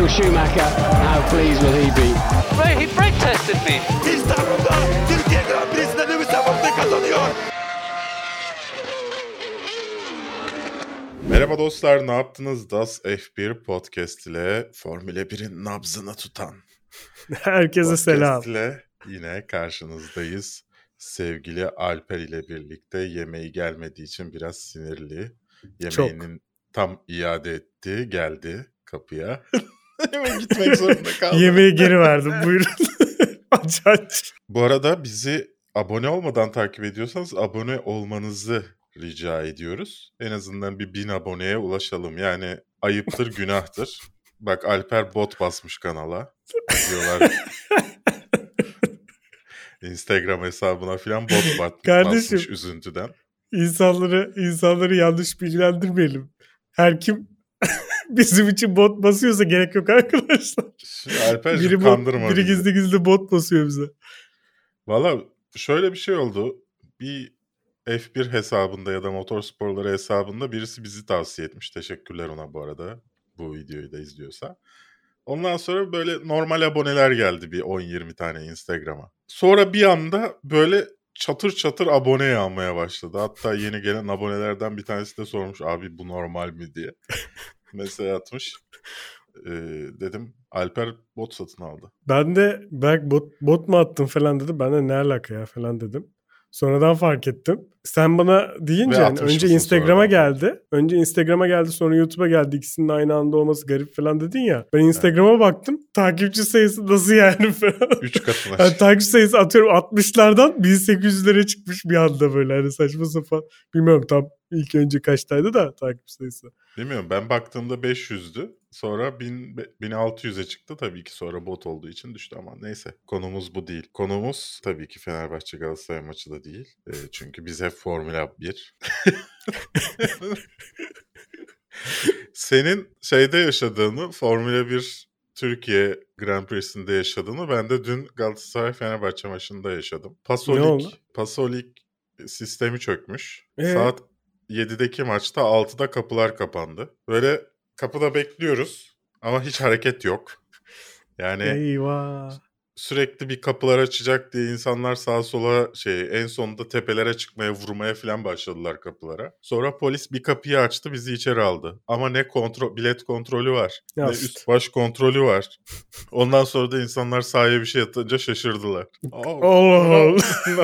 Michael Schumacher, how pleased will he be? Ray, he brake tested me. İstanbul'da Türkiye Grand Prix'sinde Lewis Hamilton kazanıyor. Merhaba dostlar, ne yaptınız? Das F1 Podcast ile Formula 1'in nabzını tutan Herkese selam. ile yine karşınızdayız. Sevgili Alper ile birlikte yemeği gelmediği için biraz sinirli. Yemeğinin tam iade etti, geldi kapıya. Hemen gitmek zorunda kaldı. Yemeği geri verdim buyurun. aç aç. Bu arada bizi abone olmadan takip ediyorsanız abone olmanızı rica ediyoruz. En azından bir bin aboneye ulaşalım. Yani ayıptır, günahtır. Bak Alper bot basmış kanala. Diyorlar. Instagram hesabına falan bot bat, Kardeşim. basmış üzüntüden. İnsanları, insanları yanlış bilgilendirmeyelim. Her kim bizim için bot basıyorsa gerek yok arkadaşlar. Alper'cim Biri, bot, kandırma biri bizi. gizli gizli bot basıyor bize. Valla şöyle bir şey oldu. Bir F1 hesabında ya da motorsporları hesabında birisi bizi tavsiye etmiş. Teşekkürler ona bu arada. Bu videoyu da izliyorsa. Ondan sonra böyle normal aboneler geldi bir 10-20 tane Instagram'a. Sonra bir anda böyle çatır çatır abone yağmaya başladı. Hatta yeni gelen abonelerden bir tanesi de sormuş abi bu normal mi diye. Mesaj atmış. Ee, dedim Alper bot satın aldı. Ben de Berk bot, bot mu attın falan dedi. Ben de ne alaka ya falan dedim. Sonradan fark ettim. Sen bana deyince yani önce Instagram'a geldi. Önce Instagram'a geldi sonra YouTube'a geldi. İkisinin aynı anda olması garip falan dedin ya. Ben Instagram'a baktım. Takipçi sayısı nasıl yani falan. 3 katına Yani takipçi sayısı atıyorum 60'lardan 1800'lere çıkmış bir anda böyle hani saçma sapan. Bilmiyorum tam ilk önce kaçtaydı da takipçi sayısı. Bilmiyorum ben baktığımda 500'dü. Sonra 1000 be- 1600'e çıktı. Tabii ki sonra bot olduğu için düştü ama neyse. Konumuz bu değil. Konumuz tabii ki Fenerbahçe Galatasaray maçı da değil. Ee, çünkü biz hep Formula 1. Senin şeyde yaşadığını Formula 1 Türkiye Grand Prix'sinde yaşadığını ben de dün Galatasaray Fenerbahçe maçında yaşadım. Pasolik? Pasolik sistemi çökmüş. Ee? Saat 7'deki maçta 6'da kapılar kapandı. Böyle kapıda bekliyoruz ama hiç hareket yok. Yani Eyvah. sürekli bir kapılar açacak diye insanlar sağa sola şey en sonunda tepelere çıkmaya vurmaya falan başladılar kapılara. Sonra polis bir kapıyı açtı bizi içeri aldı. Ama ne kontrol bilet kontrolü var. Ya ne üst baş kontrolü var. Ondan sonra da insanlar sahaya bir şey atınca şaşırdılar. Allah Allah.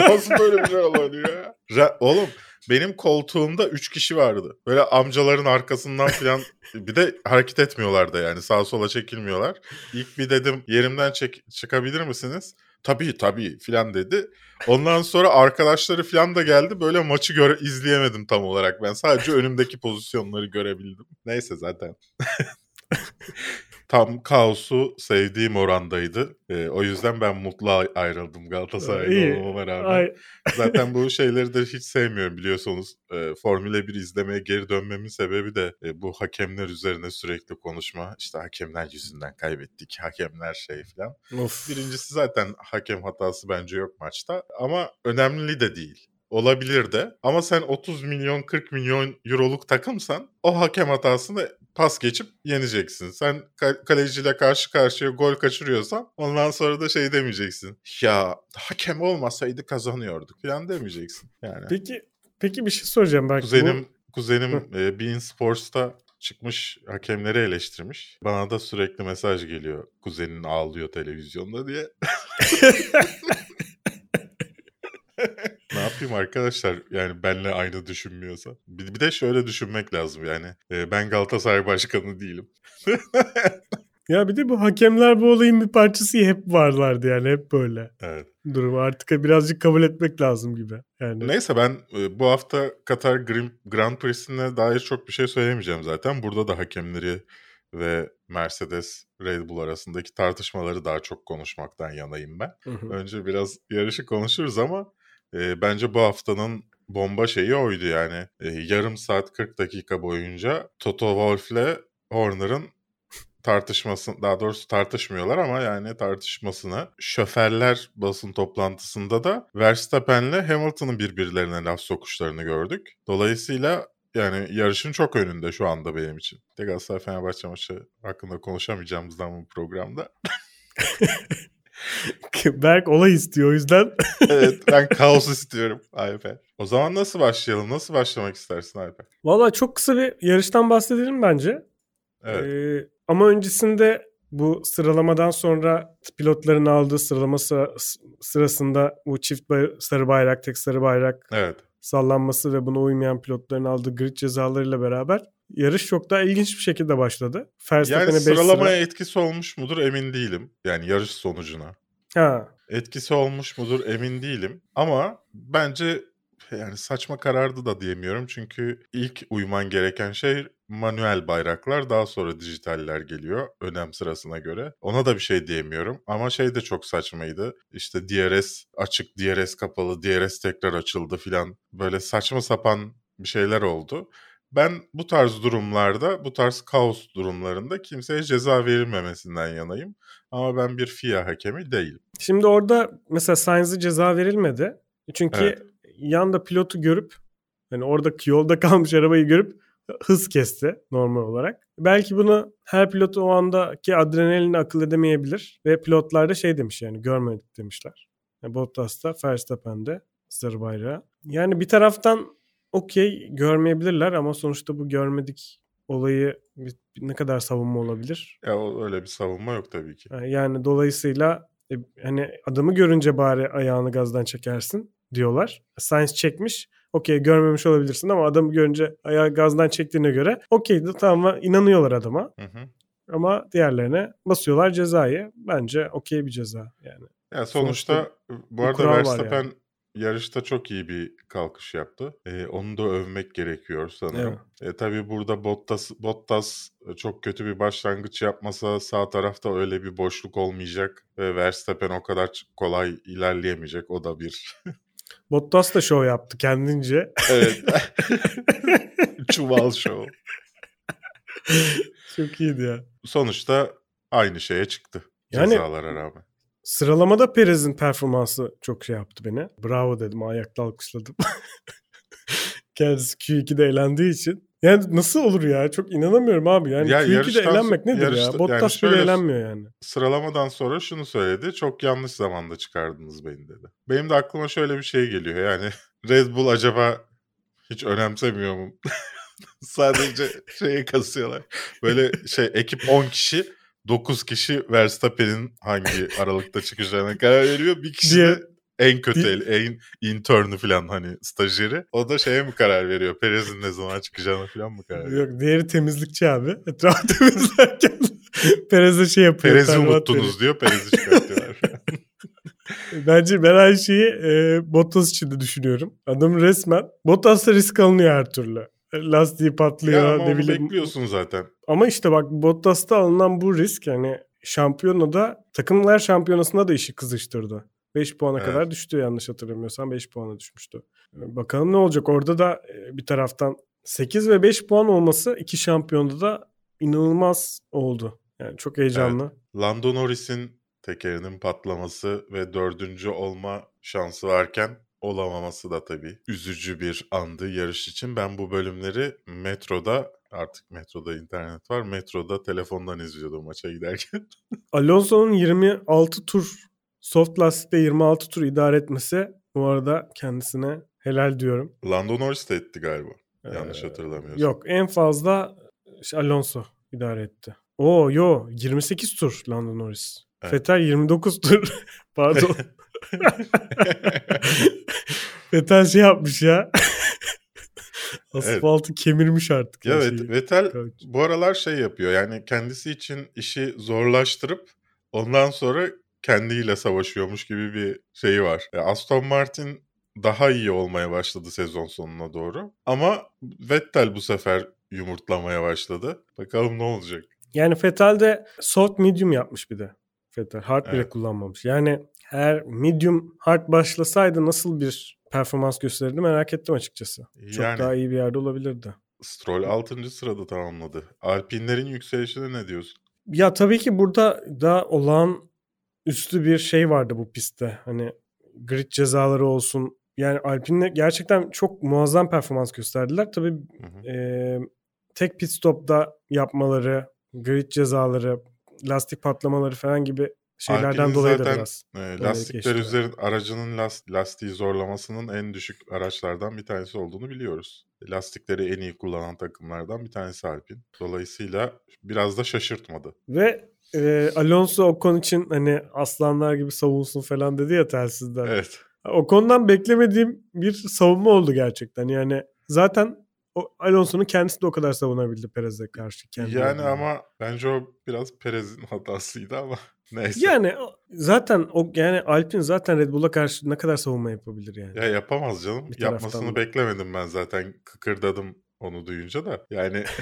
Nasıl böyle bir şey olabiliyor ya? Ra- Oğlum benim koltuğumda 3 kişi vardı. Böyle amcaların arkasından falan bir de hareket etmiyorlar da yani sağa sola çekilmiyorlar. İlk bir dedim yerimden çek çıkabilir misiniz? Tabii tabii filan dedi. Ondan sonra arkadaşları filan da geldi. Böyle maçı göre izleyemedim tam olarak ben. Sadece önümdeki pozisyonları görebildim. Neyse zaten. tam kaosu sevdiğim orandaydı. Ee, o yüzden ben mutlu ay- ayrıldım Galatasaray'da olmama rağmen. Ay, Zaten bu şeyleri de hiç sevmiyorum biliyorsunuz. E, Formula 1 izlemeye geri dönmemin sebebi de e, bu hakemler üzerine sürekli konuşma. İşte hakemler yüzünden kaybettik, hakemler şey falan. of. Birincisi zaten hakem hatası bence yok maçta. Ama önemli de değil. Olabilir de. Ama sen 30 milyon 40 milyon euroluk takımsan o hakem hatasını pas geçip yeneceksin. Sen ka- kaleciyle karşı karşıya gol kaçırıyorsan ondan sonra da şey demeyeceksin. Ya hakem olmasaydı kazanıyorduk falan demeyeceksin. Yani Peki peki bir şey soracağım belki. kuzenim kuzenim e, Bein Sports'ta çıkmış hakemleri eleştirmiş. Bana da sürekli mesaj geliyor. Kuzenin ağlıyor televizyonda diye. yapayım arkadaşlar yani benle aynı düşünmüyorsa. Bir, bir de şöyle düşünmek lazım yani. E, ben Galatasaray başkanı değilim. Ya bir de bu hakemler bu olayın bir parçası hep varlardı yani hep böyle Evet. durumu. Artık birazcık kabul etmek lazım gibi. Yani Neyse ben e, bu hafta Katar Grand, Prix'sine dair çok bir şey söylemeyeceğim zaten. Burada da hakemleri ve Mercedes Red Bull arasındaki tartışmaları daha çok konuşmaktan yanayım ben. Hı hı. Önce biraz yarışı konuşuruz ama e, bence bu haftanın bomba şeyi oydu yani. E, yarım saat 40 dakika boyunca Toto Wolff'le Horner'ın tartışmasını daha doğrusu tartışmıyorlar ama yani tartışmasını şoförler basın toplantısında da Verstappen'le Hamilton'ın birbirlerine laf sokuşlarını gördük. Dolayısıyla yani yarışın çok önünde şu anda benim için. De Galatasaray Fenerbahçe maçı hakkında konuşamayacağımızdan bu programda. Berk olay istiyor o yüzden. evet ben kaos istiyorum Alper. O zaman nasıl başlayalım? Nasıl başlamak istersin Alper? Valla çok kısa bir yarıştan bahsedelim bence. Evet. Ee, ama öncesinde bu sıralamadan sonra pilotların aldığı sıralama sıra- sırasında bu çift bay- sarı bayrak, tek sarı bayrak Evet. sallanması ve buna uymayan pilotların aldığı grid cezalarıyla beraber yarış çok daha ilginç bir şekilde başladı. Verstappen'e Yani beş sıra- sıralamaya etkisi olmuş mudur emin değilim. Yani yarış sonucuna. Ha, Etkisi olmuş mudur emin değilim. Ama bence yani saçma karardı da diyemiyorum. Çünkü ilk uyman gereken şey manuel bayraklar. Daha sonra dijitaller geliyor önem sırasına göre. Ona da bir şey diyemiyorum. Ama şey de çok saçmaydı. İşte DRS açık, DRS kapalı, DRS tekrar açıldı filan. Böyle saçma sapan bir şeyler oldu. Ben bu tarz durumlarda, bu tarz kaos durumlarında kimseye ceza verilmemesinden yanayım. Ama ben bir FIA hakemi değilim. Şimdi orada mesela Sainz'e ceza verilmedi. Çünkü Evet. yanda pilotu görüp hani oradaki yolda kalmış arabayı görüp hız kesti normal olarak. Belki bunu her pilot o andaki adrenalinle akıl edemeyebilir. Ve pilotlar da şey demiş yani görmedik demişler. Yani Bottas'ta, Verstappen'de sarı bayrağı. Yani bir taraftan okey görmeyebilirler ama sonuçta bu görmedik olayı ne kadar savunma olabilir? Ya öyle bir savunma yok tabii ki. Yani dolayısıyla e, hani adamı görünce bari ayağını gazdan çekersin diyorlar. Sainz çekmiş. Okey görmemiş olabilirsin ama adamı görünce ayağı gazdan çektiğine göre okey de tamam inanıyorlar adama. Hı hı. Ama diğerlerine basıyorlar cezayı. Bence okey bir ceza yani. Ya sonuçta bu arada Verstappen yarışta çok iyi bir kalkış yaptı. Ee, onu da övmek gerekiyor sanırım. E, tabii burada Bottas, Bottas çok kötü bir başlangıç yapmasa sağ tarafta öyle bir boşluk olmayacak ve Verstappen o kadar kolay ilerleyemeyecek. O da bir. Bottas da şov yaptı kendince. evet. Çuval show. Çok iyiydi ya. Sonuçta aynı şeye çıktı. Yani- Cezalara rağmen. Sıralamada Perez'in performansı çok şey yaptı beni. Bravo dedim ayakta alkışladım. Kendisi Q2'de elendiği için. Yani nasıl olur ya? Çok inanamıyorum abi. Yani Ya Q2'de yarıştan- elenmek nedir yarışta- ya? yani Bottas şöyle- bile elenmiyor yani. sıralamadan sonra şunu söyledi. Çok yanlış zamanda çıkardınız beni dedi. Benim de aklıma şöyle bir şey geliyor. Yani Red Bull acaba hiç önemsemiyor mu? Sadece şeyi kasıyorlar. Böyle şey ekip 10 kişi 9 kişi Verstappen'in hangi aralıkta çıkacağına karar veriyor. Bir kişi de en kötü el, en internü falan hani stajyeri. O da şeye mi karar veriyor? Perez'in ne zaman çıkacağına falan mı karar veriyor? Yok diğeri temizlikçi abi. Etrafı temizlerken Perez'e şey yapıyor. Perez'i unuttunuz diyor. Perez'i çıkartıyorlar. Bence ben aynı şeyi e, Bottas için de düşünüyorum. Adam resmen Bottas'ta risk alınıyor her türlü. Lastiği patlıyor ya ama ne bileyim. bekliyorsun zaten. Ama işte bak Bottas'ta alınan bu risk yani şampiyonada takımlar şampiyonasında da işi kızıştırdı. 5 puana Evet. kadar düştü yanlış hatırlamıyorsam 5 puana düşmüştü. Bakalım ne olacak orada da e, bir taraftan 8 ve 5 puan olması iki şampiyonda da inanılmaz oldu. Yani çok heyecanlı. Lando Norris'in tekerinin patlaması ve dördüncü olma şansı varken olamaması da tabii üzücü bir andı yarış için. Ben bu bölümleri metroda artık metroda internet var. Metroda telefondan izliyordum maça giderken. Alonso'nun 26 tur soft lastikte 26 tur idare etmesi bu arada kendisine helal diyorum. Lando Norris de etti galiba. Yanlış Ee, hatırlamıyorsam. Yok en fazla işte Alonso idare etti. Oo yo 28 tur Lando Norris. Evet. Vettel 29 tur. Pardon. Vettel şey yapmış ya. Asfaltı kemirmiş artık. Ya evet, şeyi. Vettel bu aralar şey yapıyor. Yani kendisi için işi zorlaştırıp ondan sonra kendiyle savaşıyormuş gibi bir şeyi var. E, Aston Martin daha iyi olmaya başladı sezon sonuna doğru. Ama Vettel bu sefer yumurtlamaya başladı. Bakalım ne olacak. Yani Vettel de soft medium yapmış bir de. Vettel hard bile Evet. kullanmamış. Yani eğer medium hard başlasaydı nasıl bir performans gösterirdi merak ettim açıkçası. Çok Yani daha iyi bir yerde olabilirdi. Stroll 6. sırada tamamladı. Alpinlerin yükselişine ne diyorsun? Ya tabii ki burada da olağan üstü bir şey vardı bu pistte. Hani grid cezaları olsun, yani Alpine'le gerçekten çok muazzam performans gösterdiler. Tabii Hı hı. e, tek pit stop'ta yapmaları, grid cezaları, lastik patlamaları falan gibi şeylerden Alpine'in dolayı da zaten biraz. e, lastikler üzerinde aracının las- lastiği zorlamasının en düşük araçlardan bir tanesi olduğunu biliyoruz. Lastikleri en iyi kullanan takımlardan bir tanesi Alpine. Dolayısıyla biraz da şaşırtmadı. Ve e, Alonso Ocon için hani aslanlar gibi savunsun falan dedi ya telsizden. Evet. Ocon'dan beklemediğim bir savunma oldu gerçekten. Yani zaten o Alonso'nun kendisi de o kadar savunabildi Perez'e karşı. kendi Yani ama bence o biraz Perez'in hatasıydı ama neyse. Yani zaten o yani Alpine zaten Red Bull'a karşı ne kadar savunma yapabilir yani. Ya yapamaz canım. Bir Yapmasını da. beklemedim ben zaten. Kıkırdadım onu duyunca da. Yani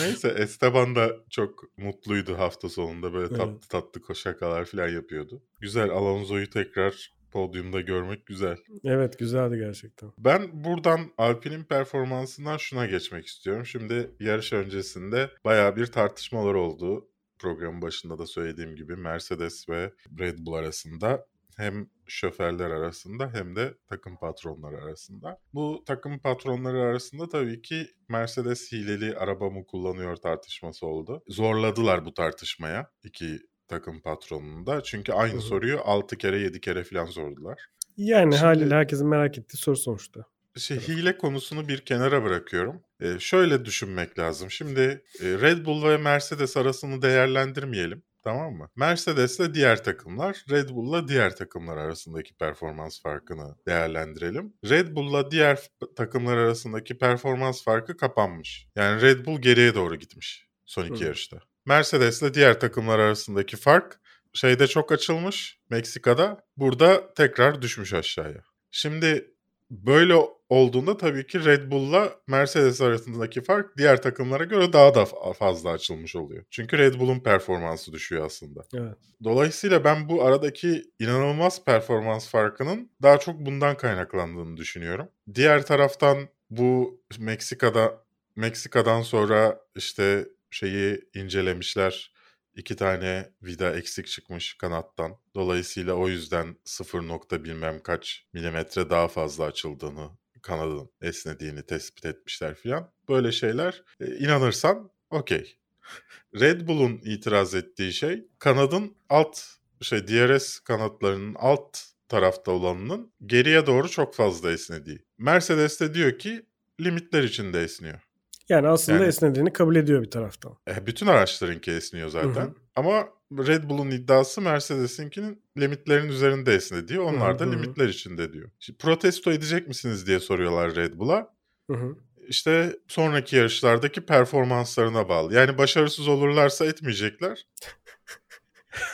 Neyse Esteban da çok mutluydu hafta sonunda böyle tatlı Evet. tatlı şakalar falan yapıyordu. Güzel Alonso'yu tekrar podyumda görmek güzel. Evet güzeldi gerçekten. Ben buradan Alpine'in performansından şuna geçmek istiyorum. Şimdi yarış öncesinde bayağı bir tartışmalar oldu. Programın başında da söylediğim gibi Mercedes ve Red Bull arasında hem şoförler arasında hem de takım patronları arasında. Bu takım patronları arasında tabii ki Mercedes hileli araba mı kullanıyor tartışması oldu. Zorladılar bu tartışmaya iki takım patronunu da. Çünkü aynı Hı hı. soruyu 6 kere 7 kere falan sordular. Yani Şimdi- haliyle herkesin merak ettiği soru sonuçta. Şey, hile konusunu bir kenara bırakıyorum. Ee, şöyle düşünmek lazım. Şimdi e, Red Bull ve Mercedes arasını değerlendirmeyelim. Tamam mı? Mercedes'le diğer takımlar, Red Bull'la diğer takımlar arasındaki performans farkını değerlendirelim. Red Bull'la diğer takımlar arasındaki performans farkı kapanmış. Yani Red Bull geriye doğru gitmiş son iki Hı. yarışta. Mercedes'le diğer takımlar arasındaki fark şeyde çok açılmış Meksika'da. Burada tekrar düşmüş aşağıya. Şimdi böyle olduğunda tabii ki Red Bull'la Mercedes arasındaki fark diğer takımlara göre daha da fa- fazla açılmış oluyor. Çünkü Red Bull'un performansı düşüyor aslında. Evet. Dolayısıyla ben bu aradaki inanılmaz performans farkının daha çok bundan kaynaklandığını düşünüyorum. Diğer taraftan bu Meksika'da Meksika'dan sonra işte şeyi incelemişler. İki tane vida eksik çıkmış kanattan. Dolayısıyla o yüzden 0 nokta bilmem kaç milimetre daha fazla açıldığını, kanadın esnediğini tespit etmişler filan. Böyle şeyler e, inanırsan okey. Red Bull'un itiraz ettiği şey kanadın alt şey DRS kanatlarının alt tarafta olanının geriye doğru çok fazla esnediği. Mercedes de diyor ki limitler içinde esniyor. Yani aslında Yani- esnediğini kabul ediyor bir taraftan. E, bütün araçlarınki esniyor zaten. Hı hı. Ama Red Bull'un iddiası Mercedes'inkinin limitlerin üzerinde esnediyor. Onlar Hı da hı hı. limitler içinde diyor. Şimdi protesto edecek misiniz diye soruyorlar Red Bull'a. Hı hı. İşte sonraki yarışlardaki performanslarına bağlı. Yani başarısız olurlarsa etmeyecekler.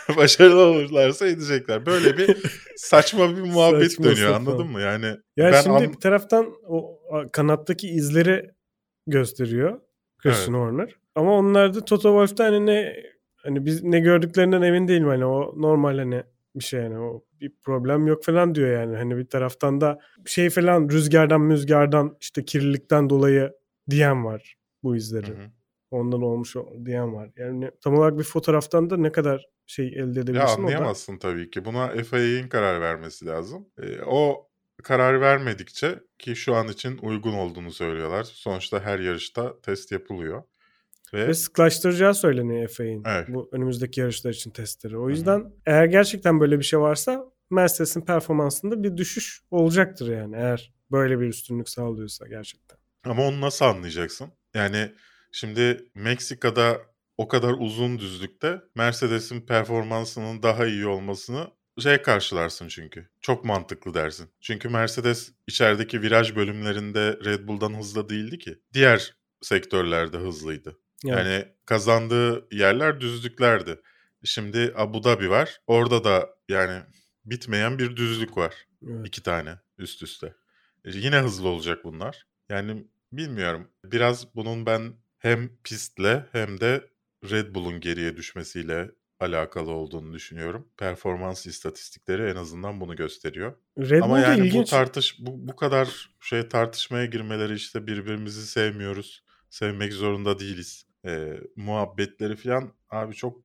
Başarılı olurlarsa edecekler. Böyle bir saçma bir muhabbet Saçma dönüyor sapan. anladın mı? Yani Yani ben şimdi an- bir taraftan o kanattaki izleri gösteriyor Christian Horner. Ama onlar da Toto Wolff'ta hani ne hani biz ne gördüklerinden emin değilim hani o normal hani bir şey yani o bir problem yok falan diyor yani. Hani bir taraftan da şey falan rüzgardan müzgardan işte kirlilikten dolayı diyen var bu izleri. Hı hı. Ondan olmuş o- diyen var. Yani tam olarak bir fotoğraftan da ne kadar şey elde Ya edebilirsin o da. anlayamazsın tabii ki. Buna FIA'nin karar vermesi lazım. E, o karar vermedikçe ki şu an için uygun olduğunu söylüyorlar. Sonuçta her yarışta test yapılıyor. Ve, Ve sıklaştıracağı söyleniyor FA'nin Evet. bu önümüzdeki yarışlar için testleri. O yüzden eğer gerçekten böyle bir şey varsa Mercedes'in performansında bir düşüş olacaktır yani eğer böyle bir üstünlük sağlıyorsa gerçekten. ama onu nasıl anlayacaksın? Yani şimdi Meksika'da o kadar uzun düzlükte Mercedes'in performansının daha iyi olmasını şey karşılarsın çünkü. Çok mantıklı dersin. Çünkü Mercedes içerideki viraj bölümlerinde Red Bull'dan hızlı değildi ki. Diğer sektörlerde hızlıydı. Yani, Yani kazandığı yerler düzlüklerdi. Şimdi Abu Dhabi var. Orada da yani bitmeyen bir düzlük var. evet. İki tane üst üste. E, Yine hızlı olacak bunlar. Yani bilmiyorum. Biraz bunun ben hem pistle hem de Red Bull'un geriye düşmesiyle alakalı olduğunu düşünüyorum. Performans istatistikleri en azından bunu gösteriyor. Red Ama Bull'da yani ilginç. bu tartış bu, bu kadar şey tartışmaya girmeleri işte birbirimizi sevmiyoruz. Sevmek zorunda değiliz. E, muhabbetleri falan abi çok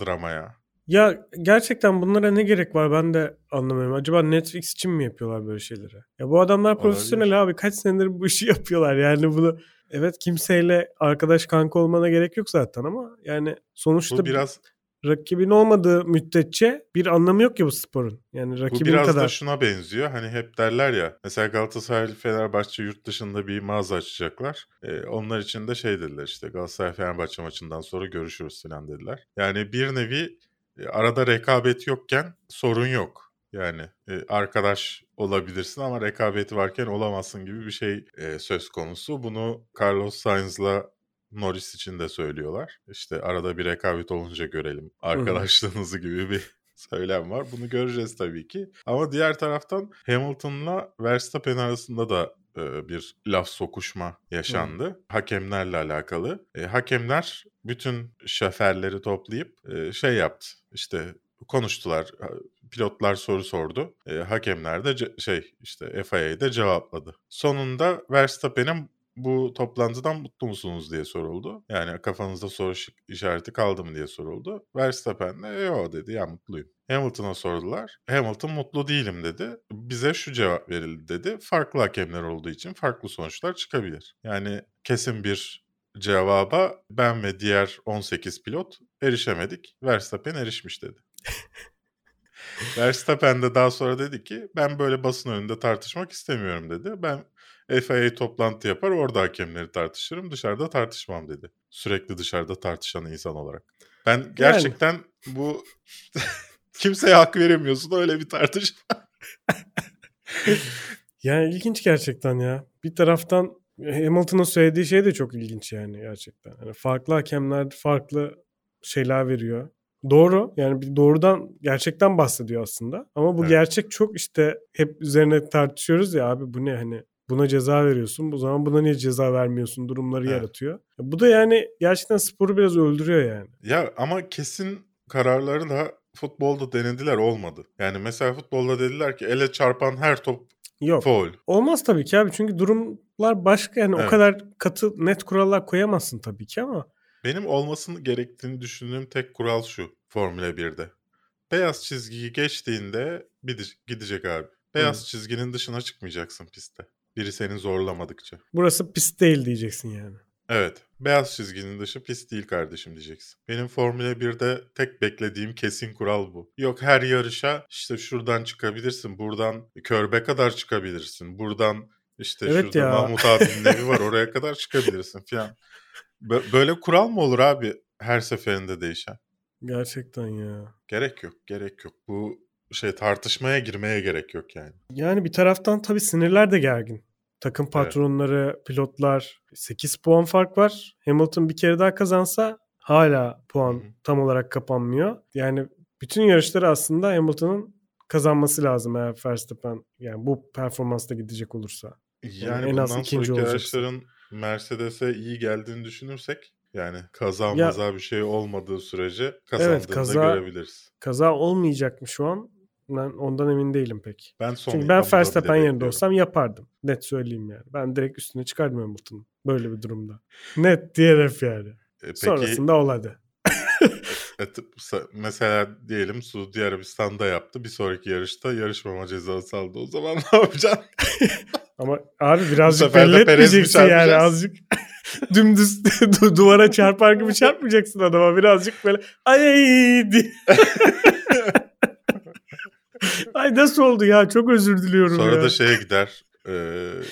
drama ya. Ya gerçekten bunlara ne gerek var ben de anlamıyorum. Acaba Netflix için mi yapıyorlar böyle şeyleri? Ya bu adamlar profesyonel abi. Kaç senedir bu işi yapıyorlar. Yani bunu evet kimseyle arkadaş kanka olmana gerek yok zaten ama yani sonuçta Bu biraz rakibin olmadığı müddetçe bir anlamı yok ki bu sporun. Yani bu rakibin biraz kadar. da şuna benziyor. Hani hep derler ya. Mesela Galatasaray Fenerbahçe yurt dışında bir mağaza açacaklar. Ee, onlar için de şey dediler işte Galatasaray Fenerbahçe maçından sonra görüşürüz falan dediler. Yani bir nevi e, arada rekabet yokken sorun yok. Yani e, arkadaş olabilirsin ama rekabeti varken olamazsın gibi bir şey e, söz konusu. Bunu Carlos Sainz'la Norris için de söylüyorlar. İşte arada bir rekabet olunca görelim arkadaşlığınızı gibi bir söylem var. Bunu göreceğiz tabii ki. Ama diğer taraftan Hamilton'la Verstappen arasında da e, bir laf sokuşma yaşandı. Hakemlerle alakalı. E, hakemler bütün şoförleri toplayıp e, şey yaptı. İşte konuştular. Pilotlar soru sordu. E, hakemler de ce- şey işte FIA'de cevapladı. Sonunda Verstappen'in bu toplantıdan mutlu musunuz diye soruldu. Yani kafanızda soru işareti kaldı mı diye soruldu. Verstappen de yo dedi ya mutluyum. Hamilton'a sordular. Hamilton mutlu değilim dedi. Bize şu cevap verildi dedi. Farklı hakemler olduğu için farklı sonuçlar çıkabilir. Yani kesin bir cevaba ben ve diğer 18 pilot erişemedik. Verstappen erişmiş dedi. Verstappen de daha sonra dedi ki ben böyle basın önünde tartışmak istemiyorum dedi. Ben FIA toplantı yapar orada hakemleri tartışırım dışarıda tartışmam dedi. Sürekli dışarıda tartışan insan olarak. Ben gerçekten bu kimseye hak veremiyorsun öyle bir tartışma. Yani ilginç gerçekten ya. Bir taraftan Hamilton'ın söylediği şey de çok ilginç yani gerçekten. Yani farklı hakemler farklı şeyler veriyor. Doğru yani bir doğrudan gerçekten bahsediyor aslında. Ama bu Evet. gerçek çok işte hep üzerine tartışıyoruz ya abi bu ne hani buna ceza veriyorsun. Bu zaman buna niye ceza vermiyorsun durumları Evet. yaratıyor. Bu da yani gerçekten sporu biraz öldürüyor yani. Ya ama kesin kararları da futbolda denediler olmadı. Yani mesela futbolda dediler ki ele çarpan her top Yok. foul. Olmaz tabii ki abi çünkü durumlar başka yani o Evet. kadar katı net kurallar koyamazsın tabii ki ama Benim olmasını gerektiğini düşündüğüm tek kural şu Formula 1'de. Beyaz çizgiyi geçtiğinde gidecek abi. Beyaz çizginin dışına çıkmayacaksın pistte. Biri seni zorlamadıkça. burası pist değil diyeceksin yani. Evet. Beyaz çizginin dışı pist değil kardeşim diyeceksin. Benim Formula 1'de tek beklediğim kesin kural bu. Yok her yarışa işte şuradan çıkabilirsin. Buradan körbe kadar çıkabilirsin. Buradan işte Evet şurada ya. Mahmut abinin evi var oraya kadar çıkabilirsin falan. Bö- Böyle kural mı olur abi her seferinde değişen? Gerçekten ya. Gerek yok, gerek yok. Bu şey tartışmaya girmeye gerek yok yani. Yani bir taraftan tabii sinirler de gergin. Takım patronları, pilotlar 8 puan fark var. Hamilton bir kere daha kazansa hala puan Hı hı. tam olarak kapanmıyor. Yani bütün yarışları aslında Hamilton'ın kazanması lazım eğer Verstappen yani bu performansla gidecek olursa. Yani en az ikinci olacaksın. yarışların Mercedes'e iyi geldiğini düşünürsek yani kaza Ya- maza bir şey olmadığı sürece kazandığını kaza- da görebiliriz. Kaza olmayacak mı şu an? Ben ondan emin değilim pek. Ben son Çünkü ben Verstappen yerinde olsam yapardım. Net söyleyeyim yani. Ben direkt üstüne çıkardım Hamilton'ın böyle bir durumda. Net DRF yani. E, peki Sonrasında ol hadi. e, mesela diyelim Suudi Arabistan'da yaptı. Bir sonraki yarışta yarışmama cezası aldı. O zaman ne yapacaksın? Ama abi birazcık belli etmeyeceksin yani azıcık. Dümdüz du- duvara çarpar gibi çarpmayacaksın adama. Birazcık böyle ay diye. ay nasıl oldu ya? Çok özür diliyorum Sonra ya. da şeye gider. e,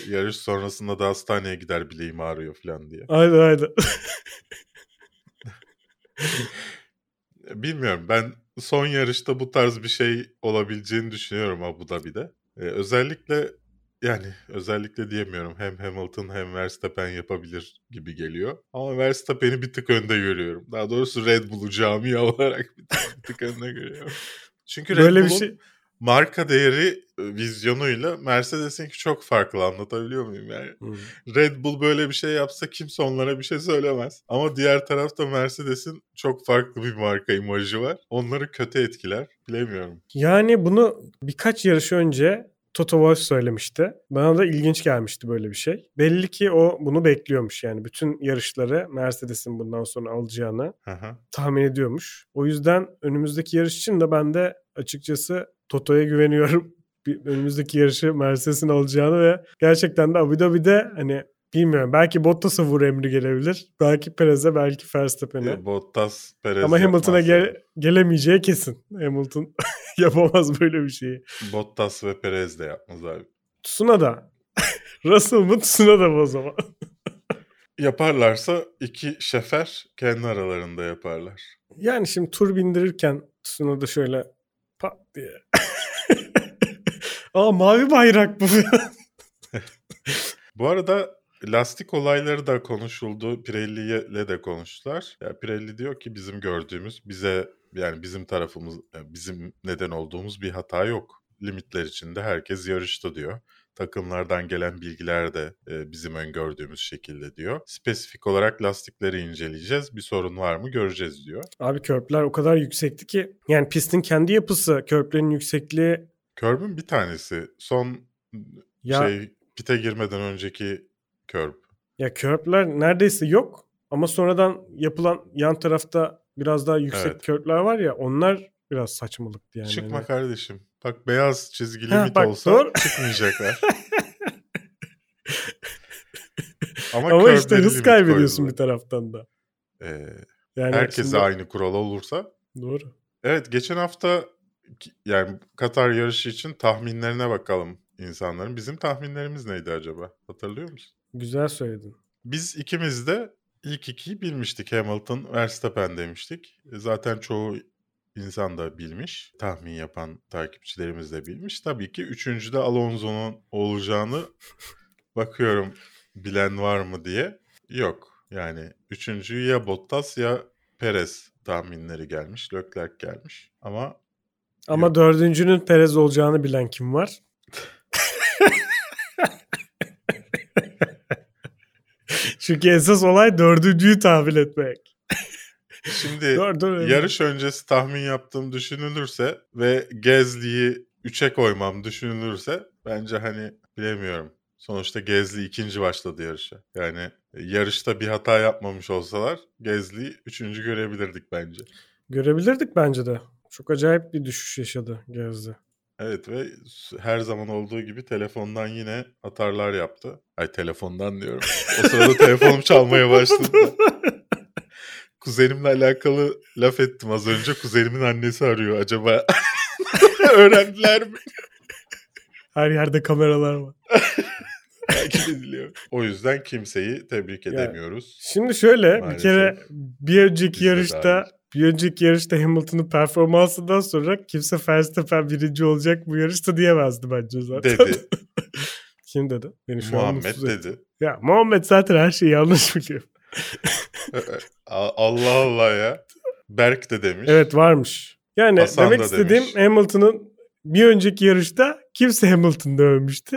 yarış sonrasında da hastaneye gider bileğim ağrıyor falan diye. Aynen aynen. Bilmiyorum ben son yarışta bu tarz bir şey olabileceğini düşünüyorum Abu Dhabi'de. Ee, özellikle yani özellikle diyemiyorum hem Hamilton hem Verstappen yapabilir gibi geliyor. Ama Verstappen'i bir tık önde görüyorum. Daha doğrusu Red Bull'u cami olarak bir tık, bir tık önde görüyorum. Çünkü Red Böyle bir Bull'un şey marka değeri e, vizyonuyla Mercedes'inki çok farklı anlatabiliyor muyum yani? Hmm. Red Bull böyle bir şey yapsa kimse onlara bir şey söylemez. Ama diğer tarafta Mercedes'in çok farklı bir marka imajı var. Onları kötü etkiler. Bilemiyorum. Yani bunu birkaç yarış önce Toto Wolff söylemişti. Bana da ilginç gelmişti böyle bir şey. Belli ki o bunu bekliyormuş yani. Bütün yarışları Mercedes'in bundan sonra alacağını hı. tahmin ediyormuş. O yüzden önümüzdeki yarış için de ben de açıkçası Toto'ya güveniyorum. Bir, önümüzdeki yarışı Mercedes'in alacağını ve gerçekten de Abu Dhabi'de hani bilmiyorum belki Bottas'a vur emri gelebilir. Belki Perez'e belki Verstappen'e. Bottas, Perez Ama Hamilton'a gel- gelemeyeceği kesin. Hamilton yapamaz böyle bir şeyi. Bottas ve Perez de yapmaz abi. Tsunoda. Russell mı Tsunoda mı o zaman? Yaparlarsa iki şefer kendi aralarında yaparlar. Yani şimdi tur bindirirken Tsunoda şöyle diye. Aa mavi bayrak bu. Bu arada lastik olayları da konuşuldu. Pirelli ile de konuştular. Ya Pirelli diyor ki bizim gördüğümüz bize yani bizim tarafımız bizim neden olduğumuz bir hata yok. Limitler içinde herkes yarıştı diyor. Takımlardan gelen bilgiler de e, bizim öngördüğümüz şekilde diyor. Spesifik olarak lastikleri inceleyeceğiz. Bir sorun var mı göreceğiz diyor. Abi körpler o kadar yüksekti ki yani pistin kendi yapısı körplerin yüksekliği Körbün bir tanesi. Son ya şey pite girmeden önceki körb. ya körpler neredeyse yok ama sonradan yapılan yan tarafta biraz daha yüksek Evet. körpler var ya onlar biraz saçmalıktı yani. Çıkma Hani- kardeşim. Bak beyaz çizgi Ha, limit bak, olsa doğru. çıkmayacaklar. Ama, Ama işte hız kaybediyorsun bir taraftan da. Ee, Yani herkese şimdi- aynı kural olursa. Doğru. Evet geçen hafta yani Katar yarışı için tahminlerine bakalım insanların. Bizim tahminlerimiz neydi acaba? Hatırlıyor musun? Güzel söyledin. Biz ikimiz de ilk ikiyi bilmiştik. Hamilton, Verstappen demiştik. E, Zaten çoğu insan da bilmiş. Tahmin yapan takipçilerimiz de bilmiş. Tabii ki üçüncüde Alonso'nun olacağını bakıyorum bilen var mı diye. Yok. Yani üçüncüyü ya Bottas ya Perez tahminleri gelmiş. Leclerc gelmiş. Ama Ama Yok. dördüncünün Perez olacağını bilen kim var? Çünkü esas olay dördüncüyü tahmin etmek. Şimdi Dur, dur. yarış öncesi tahmin yaptığım düşünülürse ve Gezli'yi 3'e koymam düşünülürse bence hani bilemiyorum. Sonuçta Gezli ikinci başladı yarışa. Yani e, yarışta bir hata yapmamış olsalar Gezli'yi üçüncü görebilirdik bence. Görebilirdik bence de. Çok acayip bir düşüş yaşadı Gezdi. Evet ve her zaman olduğu gibi telefondan yine atarlar yaptı. Ay telefondan diyorum. O sırada telefonum çalmaya başladı. Kuzenimle alakalı laf ettim az önce. Kuzenimin annesi arıyor. Acaba öğrendiler mi? Her yerde kameralar var. Takip ediliyor. O yüzden kimseyi tebrik Yani- edemiyoruz. Şimdi şöyle bir Maalesef. kere bir önceki Biz yarışta bir önceki yarışta Hamilton'ın performansından sonra kimse Verstappen birinci olacak bu yarışta diyemezdi bence zaten. Dedi. Kim dedi? Beni şu an Muhammed etti. dedi. Ya Muhammed zaten her şeyi yanlış biliyor. Allah Allah ya. Berk de demiş. Evet varmış. Yani Hasan demek istediğim demiş. Hamilton'ın bir önceki yarışta kimse Hamilton'da övmüştü.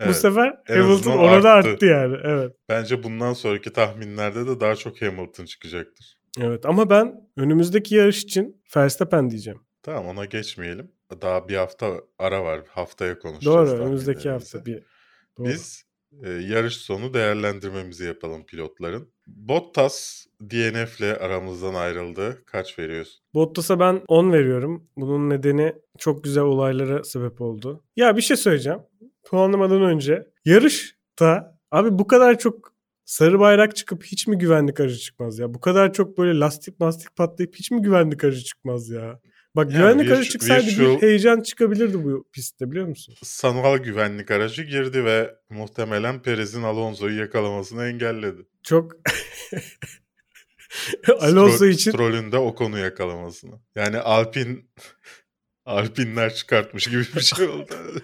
Bu Evet. sefer En Hamilton orada arttı. arttı yani. Evet. Bence bundan sonraki tahminlerde de daha çok Hamilton çıkacaktır. Evet ama ben önümüzdeki yarış için Verstappen diyeceğim. Tamam ona geçmeyelim. Daha bir hafta ara var. Haftaya konuşacağız. Doğru önümüzdeki hafta bir. Doğru. Biz e, yarış sonu değerlendirmemizi yapalım pilotların. Bottas DNF'le aramızdan ayrıldı. Kaç veriyorsun? Bottas'a ben 10 veriyorum. Bunun nedeni çok güzel olaylara sebep oldu. Ya bir şey söyleyeceğim. Puanlamadan önce yarışta abi bu kadar çok sarı bayrak çıkıp hiç mi güvenlik aracı çıkmaz ya? Bu kadar çok böyle lastik mastik patlayıp hiç mi güvenlik aracı çıkmaz ya? Bak Yani güvenlik aracı çıksaydı virtual- bir heyecan çıkabilirdi bu pistte biliyor musun? Sanal güvenlik aracı girdi ve muhtemelen Perez'in Alonso'yu yakalamasını engelledi. Çok Alonso için Stroll'ün de o konu yakalamasını. Yani Alpin Alpinler çıkartmış gibi bir şey oldu.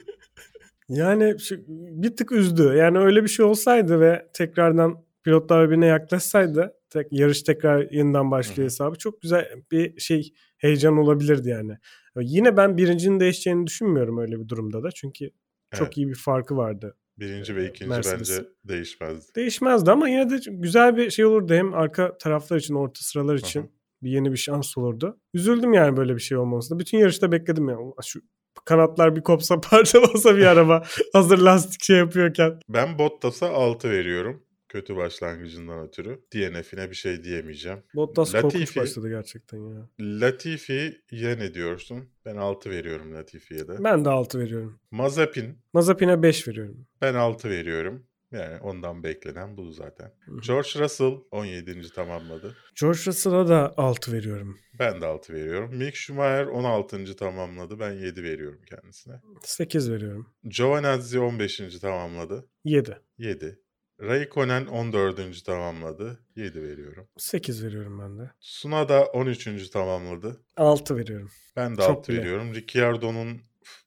Yani şu- bir tık üzdü. Yani öyle bir şey olsaydı ve tekrardan pilotlar birbirine yaklaşsaydı tek, yarış tekrar yeniden başlıyor hesabı çok güzel bir şey heyecan olabilirdi yani. Yine ben birincinin değişeceğini düşünmüyorum öyle bir durumda da. Çünkü çok Evet. iyi bir farkı vardı. Birinci ve ikinci Mercedes. bence değişmezdi. Değişmezdi ama yine de güzel bir şey olurdu. Hem arka taraflar için, orta sıralar için hı. bir yeni bir şans olurdu. Üzüldüm yani böyle bir şey olmamasına. Bütün yarışta bekledim ya. "Ulan Şu kanatlar bir kopsa parçalasa bir araba hazır lastik şey yapıyorken. Ben Bottas'a 6 veriyorum. Kötü başlangıcından ötürü. DNF'ine bir şey diyemeyeceğim. Bottas korkunç Latifi- başladı gerçekten ya. Latifi'ye ne diyorsun? Ben 6 veriyorum Latifi'ye de. Ben de 6 veriyorum. Mazepin Mazepin'e 5 veriyorum. ben 6 veriyorum. Yani ondan beklenen bu zaten. George Russell 17. tamamladı. George Russell'a da 6 veriyorum. Ben de 6 veriyorum. Mick Schumacher 16. tamamladı. Ben 7 veriyorum kendisine. 8 veriyorum. Giovinazzi 15. tamamladı. 7. 7. Raikkonen 14. tamamladı. 7 veriyorum. 8 veriyorum ben de. Tsunoda 13. tamamladı. 6 veriyorum. Ben de Çok 6 bile. veriyorum. Ricciardo'nun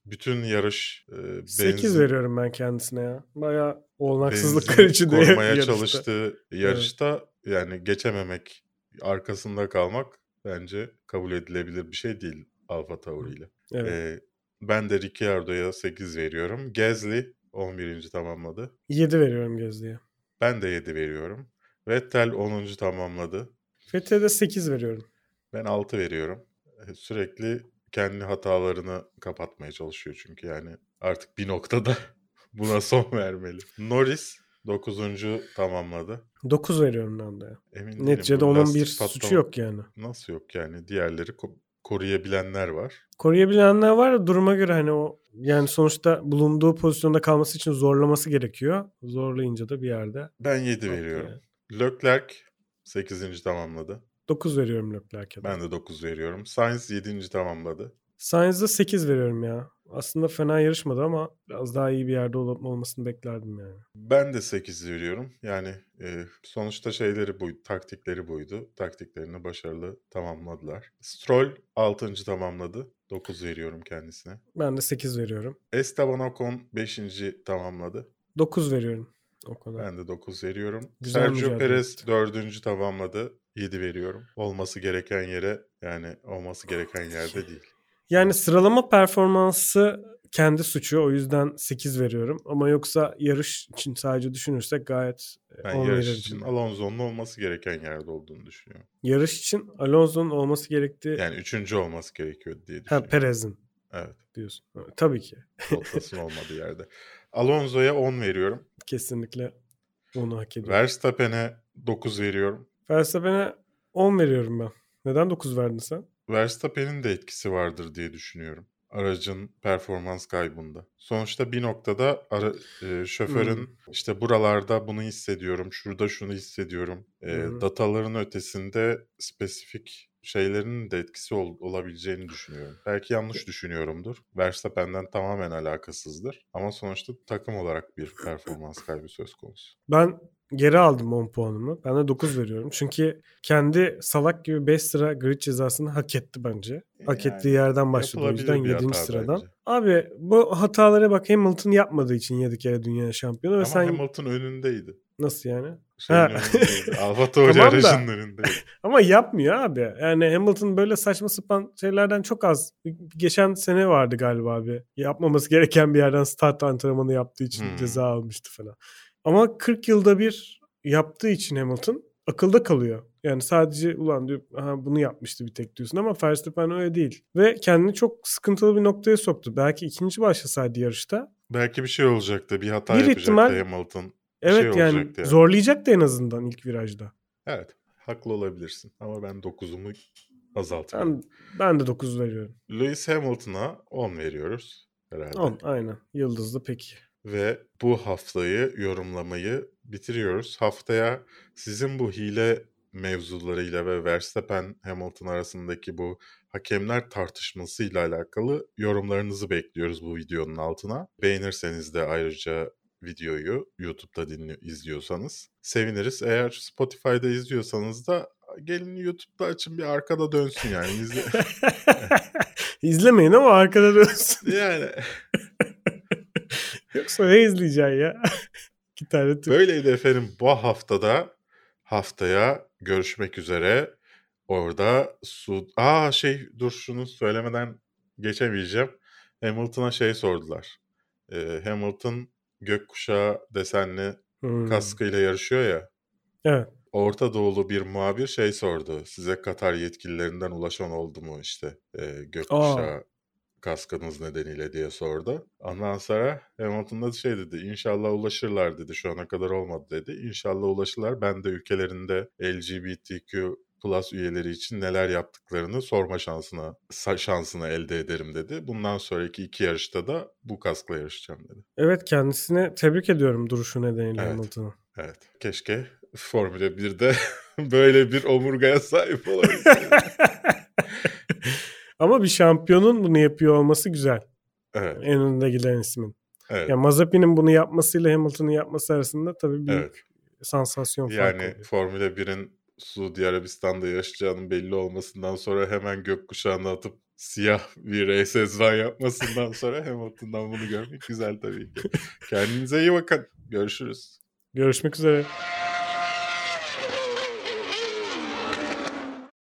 bütün yarış e, 8 benzin- veriyorum ben kendisine ya. Baya olaksızlıklar benzin içinde korumaya yarışta. çalıştığı yarışta yani geçememek, arkasında kalmak bence kabul edilebilir bir şey değil Alfa Tauri ile. Evet. Ee, ben de Ricciardo'ya 8 veriyorum. Gasly 11. tamamladı. 7 veriyorum Gözlü'ye. Ben de 7 veriyorum. Vettel 10. tamamladı. Fethiye'de 8 veriyorum. Ben 6 veriyorum. Ee, Sürekli kendi hatalarını kapatmaya çalışıyor çünkü yani artık bir noktada buna son vermeli. Norris 9. tamamladı. 9 veriyorum ben de. ya. Emin Neticede onun bir suçu patlama- yok yani. Nasıl yok yani? Diğerleri koruyabilenler var. Koruyabilenler var duruma göre hani o yani sonuçta bulunduğu pozisyonda kalması için zorlaması gerekiyor. Zorlayınca da bir yerde. Ben 7 Yok veriyorum. yani. Leclerc 8. tamamladı. 9 veriyorum Leclerc'e. Ben de 9 veriyorum. Sainz 7. tamamladı. Sainz'da 8 veriyorum ya. Aslında fena yarışmadı ama biraz daha iyi bir yerde ol- olmasını beklerdim yani. Ben de 8 veriyorum. Yani e, sonuçta şeyleri buydu, taktikleri buydu. Taktiklerini başarılı tamamladılar. Stroll 6. tamamladı. 9 veriyorum kendisine. Ben de 8 veriyorum. Esteban Ocon 5. tamamladı. 9 veriyorum. O kadar. Ben de 9 veriyorum. Güzel Sergio Perez etti. 4. tamamladı. 7 veriyorum. Olması gereken yere yani olması gereken yerde değil. Yani sıralama performansı kendi suçu. O yüzden 8 veriyorum. Ama yoksa yarış için sadece düşünürsek gayet e, Ben 10 yarış için. Alonso'nun olması gereken yerde olduğunu düşünüyorum. Yarış için Alonso'nun olması gerektiği Yani üçüncü olması gerekiyor diye ha, düşünüyorum. Perez'in Evet. diyorsun. Ha, Tabii ki. Bottas'ın olmadığı yerde. Alonso'ya 10 veriyorum. Kesinlikle onu hak ediyor. Verstappen'e 9 veriyorum. Verstappen'e 10 veriyorum ben. Neden 9 verdin sen? Verstappen'in de etkisi vardır diye düşünüyorum. Aracın performans kaybında. Sonuçta bir noktada ara, e, şoförün Hmm. işte buralarda bunu hissediyorum, şurada şunu hissediyorum. E, Hı. dataların ötesinde spesifik şeylerin de etkisi ol- olabileceğini düşünüyorum. Belki yanlış düşünüyorumdur. Verstappen'den tamamen alakasızdır. Ama sonuçta takım olarak bir performans kaybı söz konusu. Ben geri aldım 10 puanımı. Ben de 9 veriyorum. Çünkü kendi salak gibi 5 sıra grid cezasını hak etti bence. Hak Yani ettiği yerden başladı o yüzden bir 7. hata sıradan. bence. Abi bu hatalara bak Hamilton yapmadığı için 7 kere dünya şampiyonu ve Ama sen Hamilton önündeydi. Nasıl yani? Şeyin önündeydi. Alfa Tauri Tamam aracının. Ama yapmıyor abi. Yani Hamilton böyle saçma sapan şeylerden çok az. Geçen sene vardı galiba abi. Yapmaması gereken bir yerden start antrenmanı yaptığı için Hmm. ceza almıştı falan. Ama 40 yılda bir yaptığı için Hamilton akılda kalıyor. Yani sadece ulan diyor Aha, bunu yapmıştı bir tek diyorsun ama Verstappen öyle değil. Ve kendini çok sıkıntılı bir noktaya soktu. Belki ikinci başlasaydı yarışta. Belki bir şey olacaktı. Bir hata Bir yapacaktı ihtimal- Hamilton. Evet şey yani yani. zorlayacaktı en azından ilk virajda. Evet. Haklı olabilirsin. Ama ben 9'umu azaltıyorum. Ben, ben de 9 veriyorum. Lewis Hamilton'a 10 veriyoruz herhalde. 10 aynen. Yıldızlı peki. Ve bu haftayı yorumlamayı bitiriyoruz. Haftaya sizin bu hile mevzularıyla ve Verstappen Hamilton arasındaki bu hakemler tartışmasıyla alakalı yorumlarınızı bekliyoruz bu videonun altına. Beğenirseniz de ayrıca videoyu YouTube'da dinli izliyorsanız seviniriz. Eğer Spotify'da izliyorsanız da gelin YouTube'da açın bir arkada dönsün yani. İzle... İzlemeyin ama arkada dönsün. yani Yoksa ne izleyeceksin ya? İki tane tür. Böyleydi efendim bu haftada haftaya görüşmek üzere. Orada su... Aa şey dur şunu söylemeden geçemeyeceğim. Hamilton'a şey sordular. Ee, Hamilton gökkuşağı desenli Hmm. kaskıyla yarışıyor ya. Evet. Orta Doğulu bir muhabir şey sordu. Size Katar yetkililerinden ulaşan oldu mu işte e, gökkuşağı kaskınız nedeniyle diye sordu. Ondan sonra Hamilton da şey dedi inşallah ulaşırlar dedi şu ana kadar olmadı dedi. İnşallah ulaşırlar ben de ülkelerinde LGBTQ Plus üyeleri için neler yaptıklarını sorma şansına şansını elde ederim dedi. Bundan sonraki iki yarışta da bu kaskla yarışacağım dedi. Evet kendisine tebrik ediyorum duruşu nedeniyle Evet. Hamilton'ı. Evet. Keşke Formula 1'de böyle bir omurgaya sahip olabilseydim. Ama bir şampiyonun bunu yapıyor olması güzel. evet. En önde giden ismin. Evet. Yani Mazepin'in bunu yapmasıyla Hamilton'ın yapması arasında tabii büyük Evet. sansasyon farkı Yani. Formula 1'in Suudi Arabistan'da yaşayacağının belli olmasından sonra hemen gökkuşağına atıp siyah bir race van yapmasından sonra Hamilton'dan bunu görmek güzel tabii ki. Kendinize iyi bakın. Görüşürüz. Görüşmek üzere.